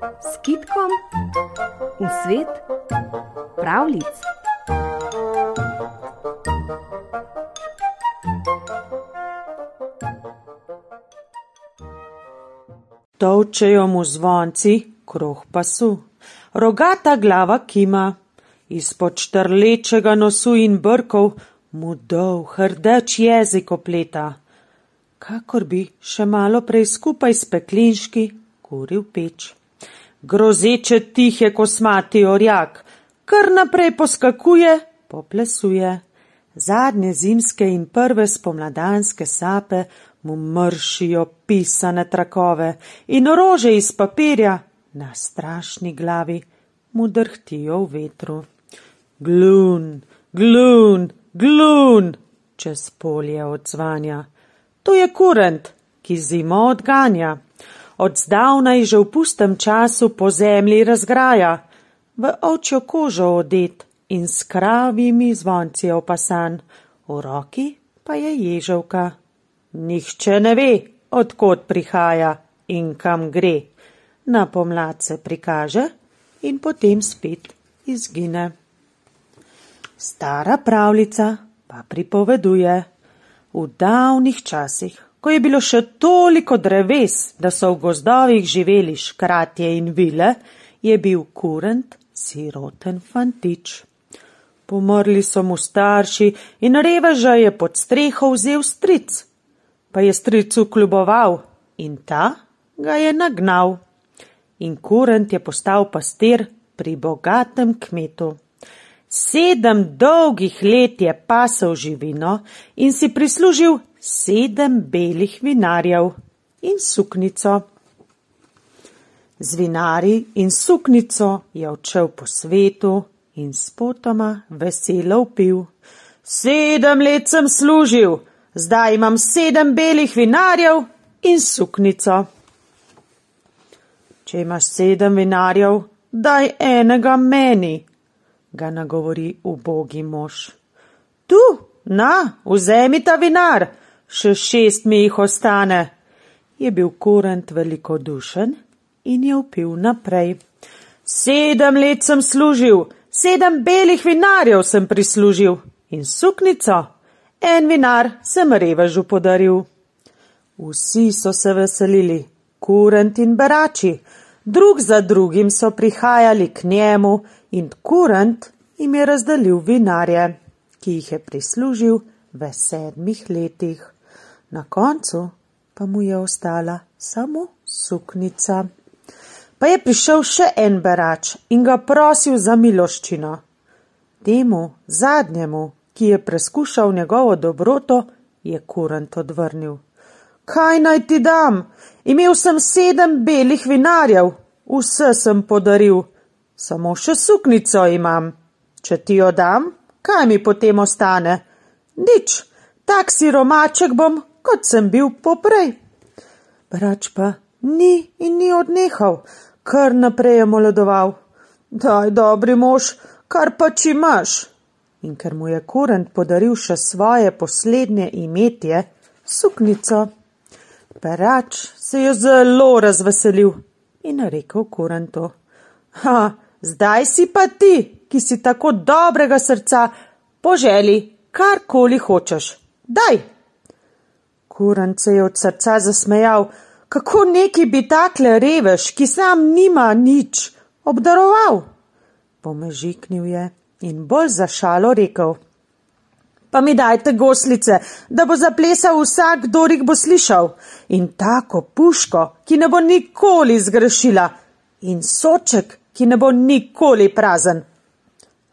s kitkom v svet pravlic. Tovčejo mu zvonci, kruh pasu, rogata glava kima, izpod štrlečega nosu in brkov mu dolg hrdeč jezik opleta, kakor bi še malo prej skupaj s peklinški kuril peč. Grozeče tih je kosmati orjak, kar naprej poskakuje, poplesuje. Zadnje zimske in prve spomladanske sape mu mršijo pisane trakove in rože iz papirja na strašni glavi mu drhtijo v vetru. Glun, glun, glun, čez polje odzvanja. To je kurent, ki zimo odganja. Od zdavnaj že v pustem času po zemlji razgraja, v ovčjo kožo odet in s kravimi zvonci opasan, v roki pa je ježevka. Nihče ne ve, odkot prihaja in kam gre. Na pomlad se prikaže in potem spet izgine. Stara pravljica pa pripoveduje, v davnih časih, ko je bilo še toliko dreves, da so v gozdovih živeli škratje in vile, je bil kurent siroten fantič. Pomrli so mu starši in reveža je pod streho vzel stric, pa je stricu kljuboval in ta ga je nagnal. In kurent je postal pastir pri bogatem kmetu. Sedem dolgih let je pasel živino in si prislužil sedem belih vinarjev in suknico. Z vinari in suknico je odšel po svetu in spotoma veselo upil. Sedem let sem služil, zdaj imam sedem belih vinarjev in suknico. Če imaš sedem vinarjev, daj enega meni ga nagovori ubogi mož. Tu, na, vzemi ta vinar, še šest mi jih ostane. Je bil kurent velikodušen in je upil naprej. Sedem let sem služil, sedem belih vinarjev sem prislužil in suknico, en vinar sem revežu podaril. Vsi so se veselili, kurent in berači, drug za drugim so prihajali k njemu in kurent jim je razdelil vinarje, ki jih je prislužil v sedmih letih. Na koncu pa mu je ostala samo suknica. Pa je prišel še en berač in ga prosil za miloščino. Temu zadnjemu, ki je preskušal njegovo dobroto, je kurent odvrnil. Kaj naj ti dam? Imel sem sedem belih vinarjev, vse sem podaril, samo še suknico imam. Če ti jo dam, kaj mi potem ostane? Nič, tak si romaček bom, kot sem bil poprej. Brač pa ni in ni odnehal, kar naprej je moledoval. Daj, dobri mož, kar pa či imaš. In ker mu je kurent podaril še svoje poslednje imetje, suknico. Perač se je zelo razveselil in rekel kurentu: Ha, zdaj si pa ti, ki si tako dobrega srca, poželi karkoli hočeš. Daj! Kurent se je od srca zasmejal, kako neki bi takle revež, ki sam nima nič, obdaroval. Pomežiknil je in bolj za šalo rekel pa mi dajte goslice, da bo zaplesal vsak, kdo jih bo slišal, in tako puško, ki ne bo nikoli zgrešila, in soček, ki ne bo nikoli prazen.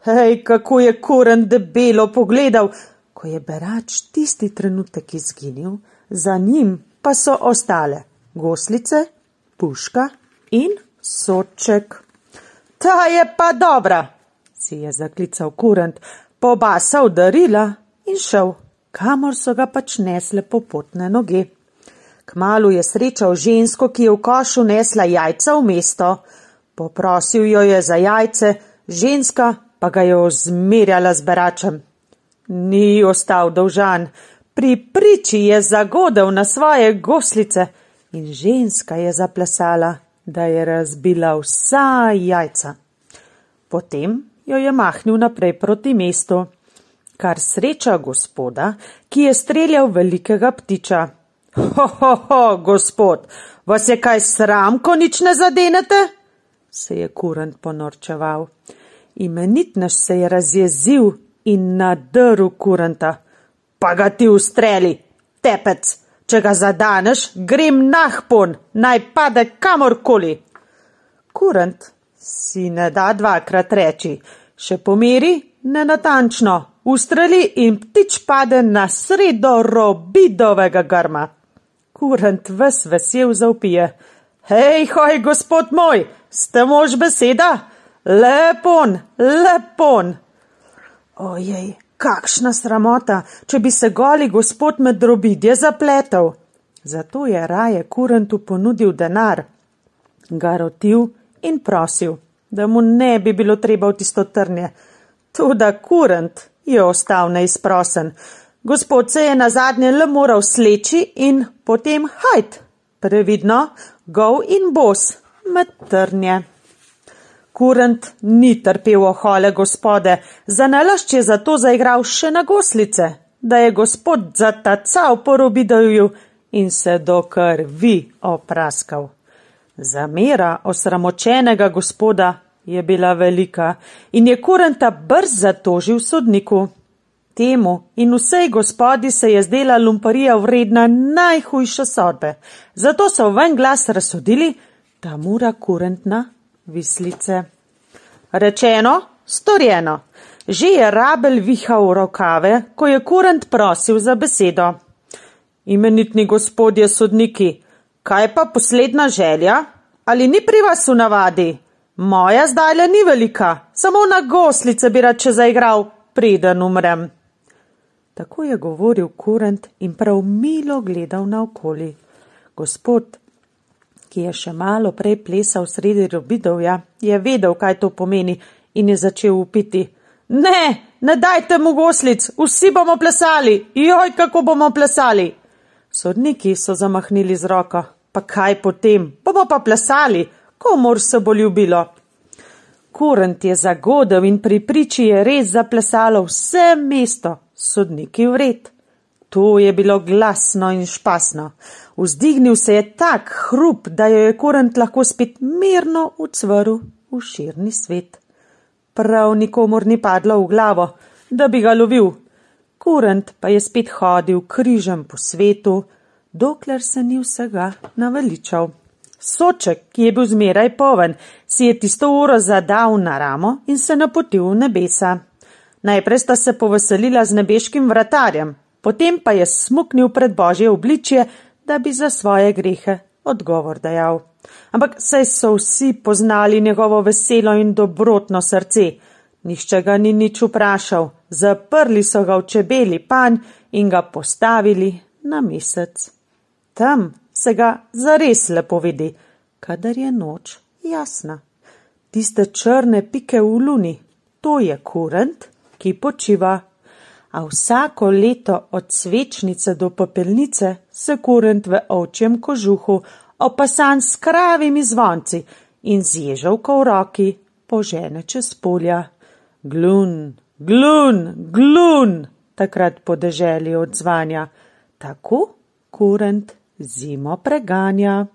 Hej, kako je koren debelo pogledal, ko je berač tisti trenutek izginil, za njim pa so ostale goslice, puška in soček. Ta je pa dobra, si je zaklical kurent, pobasal darila in šel, kamor so ga pač nesle popotne noge. Kmalu je srečal žensko, ki je v košu nesla jajca v mesto. Poprosil jo je za jajce, ženska pa ga je ozmerjala z beračem. Ni ostal dolžan, pri priči je zagodel na svoje goslice in ženska je zaplesala da je razbila vsa jajca. Potem jo je mahnil naprej proti mestu, kar sreča gospoda, ki je streljal velikega ptiča. Ho, ho, ho, gospod, vas je kaj sram, ko nič ne zadenete? se je kurant ponorčeval. Imenitnež se je razjezil in nadrl kuranta. Pa ga ti ustreli, tepec! Če ga zadaneš, grem nahpon, naj pade kamorkoli. Kurant si ne da dvakrat reči, še pomeri nenatančno, ustreli in ptič pade na sredo robidovega grma. Kurant ves vesel zaupije. Hej, hoj, gospod moj, ste mož beseda? Lepon, lepon. Ojej, Kakšna sramota, če bi se goli gospod med drobidje zapletel. Zato je raje kurentu ponudil denar, ga rotil in prosil, da mu ne bi bilo treba v tisto trnje. Tudi kurent je ostal neizprosen. Gospod se je na zadnje le moral sleči in potem hajt, previdno, gov in bos med trnje. Kurent ni trpel ohole gospode, za nalašč je zato zaigral še na goslice, da je gospod zatacal po robidoju in se do krvi opraskal. Zamera osramočenega gospoda je bila velika in je kurenta brz zatožil sodniku. Temu in vsej gospodi se je zdela lumparija vredna najhujše sodbe, zato so ven glas razsodili, da mora kurentna vislice. Rečeno, storjeno. Že je rabel vihal rokave, ko je kurent prosil za besedo. Imenitni gospodje sodniki, kaj pa posledna želja? Ali ni pri vas v navadi? Moja zdajle ni velika, samo na goslice bi rad če zaigral, preden umrem. Tako je govoril kurent in prav milo gledal naokoli. Gospod ki je še malo prej plesal sredi robidovja, je vedel, kaj to pomeni in je začel upiti. Ne, ne dajte mu goslic, vsi bomo plesali, joj, kako bomo plesali. Sodniki so zamahnili z roko, pa kaj potem, bomo pa plesali, komor se bo ljubilo. Kurent je zagodel in pri priči je res zaplesalo vse mesto, sodniki vred. To je bilo glasno in špasno. Vzdignil se je tak hrup, da jo je kurent lahko spet mirno ucvrl v širni svet. Prav nikomor ni padlo v glavo, da bi ga lovil. Kurent pa je spet hodil križem po svetu, dokler se ni vsega naveličal. Soček, ki je bil zmeraj poven, si je tisto uro zadal na ramo in se napotil v nebesa. Najprej sta se poveselila z nebeškim vratarjem, potem pa je smuknil pred božje obličje, da bi za svoje grehe odgovor dajal. Ampak saj so vsi poznali njegovo veselo in dobrotno srce. Nihče ga ni nič vprašal, zaprli so ga v čebeli panj in ga postavili na mesec. Tam se ga zares lepo vidi, kadar je noč jasna. Tiste črne pike v luni, to je kurent, ki počiva a vsako leto od svečnice do popelnice se kurent v ovčjem kožuhu, opasan s kravimi zvonci in z ježovko v roki, požene čez polja. Glun, glun, glun, takrat podeželi odzvanja, tako kurent zimo preganja.